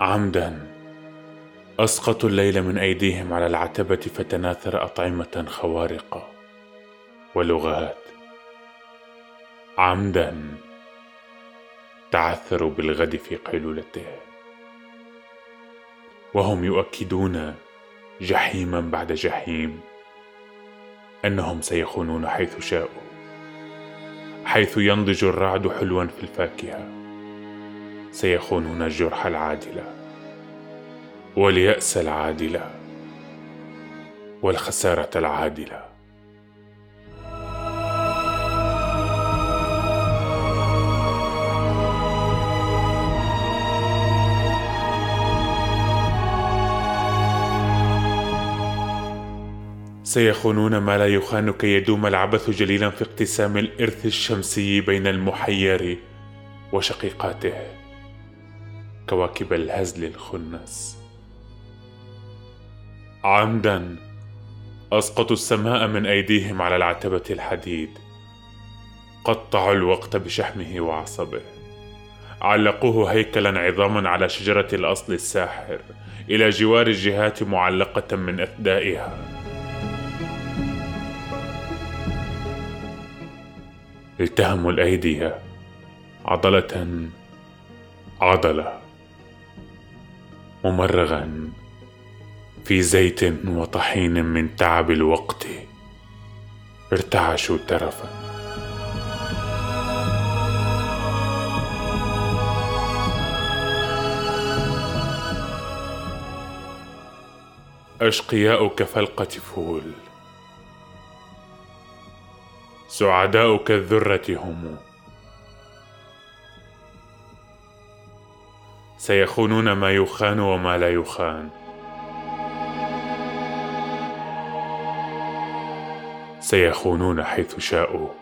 عمدا. أسقطوا الليل من أيديهم على العتبة فتناثر أطعمة خوارق ولغات. عمدا. تعثروا بالغد في قيلولته. وهم يؤكدون جحيما بعد جحيم أنهم سيخونون حيث شاءوا حيث ينضج الرعد حلوا في الفاكهة. سيخونون الجرح العادله والياس العادله والخسارة العادلة. سيخونون ما لا يخان كي يدوم العبث جليلا في اقتسام الإرث الشمسي بين المحير وشقيقاته. كواكب الهزل الخنس عمدا اسقطوا السماء من أيديهم على العتبة الحديد. قطعوا الوقت بشحمه وعصبه. علقوه هيكلا عظاما على شجرة الأصل الساحر إلى جوار الجهات معلقة من اثدائها التهموا الأيدي عضلة عضلة. ممرغا في زيت وطحين من تعب الوقت ارتعشوا ترفا. أشقياء كفلقة فول سعداء كالذرة هم. سيخونون ما يخان وما لا يخان. سيخونون حيث شاءوا.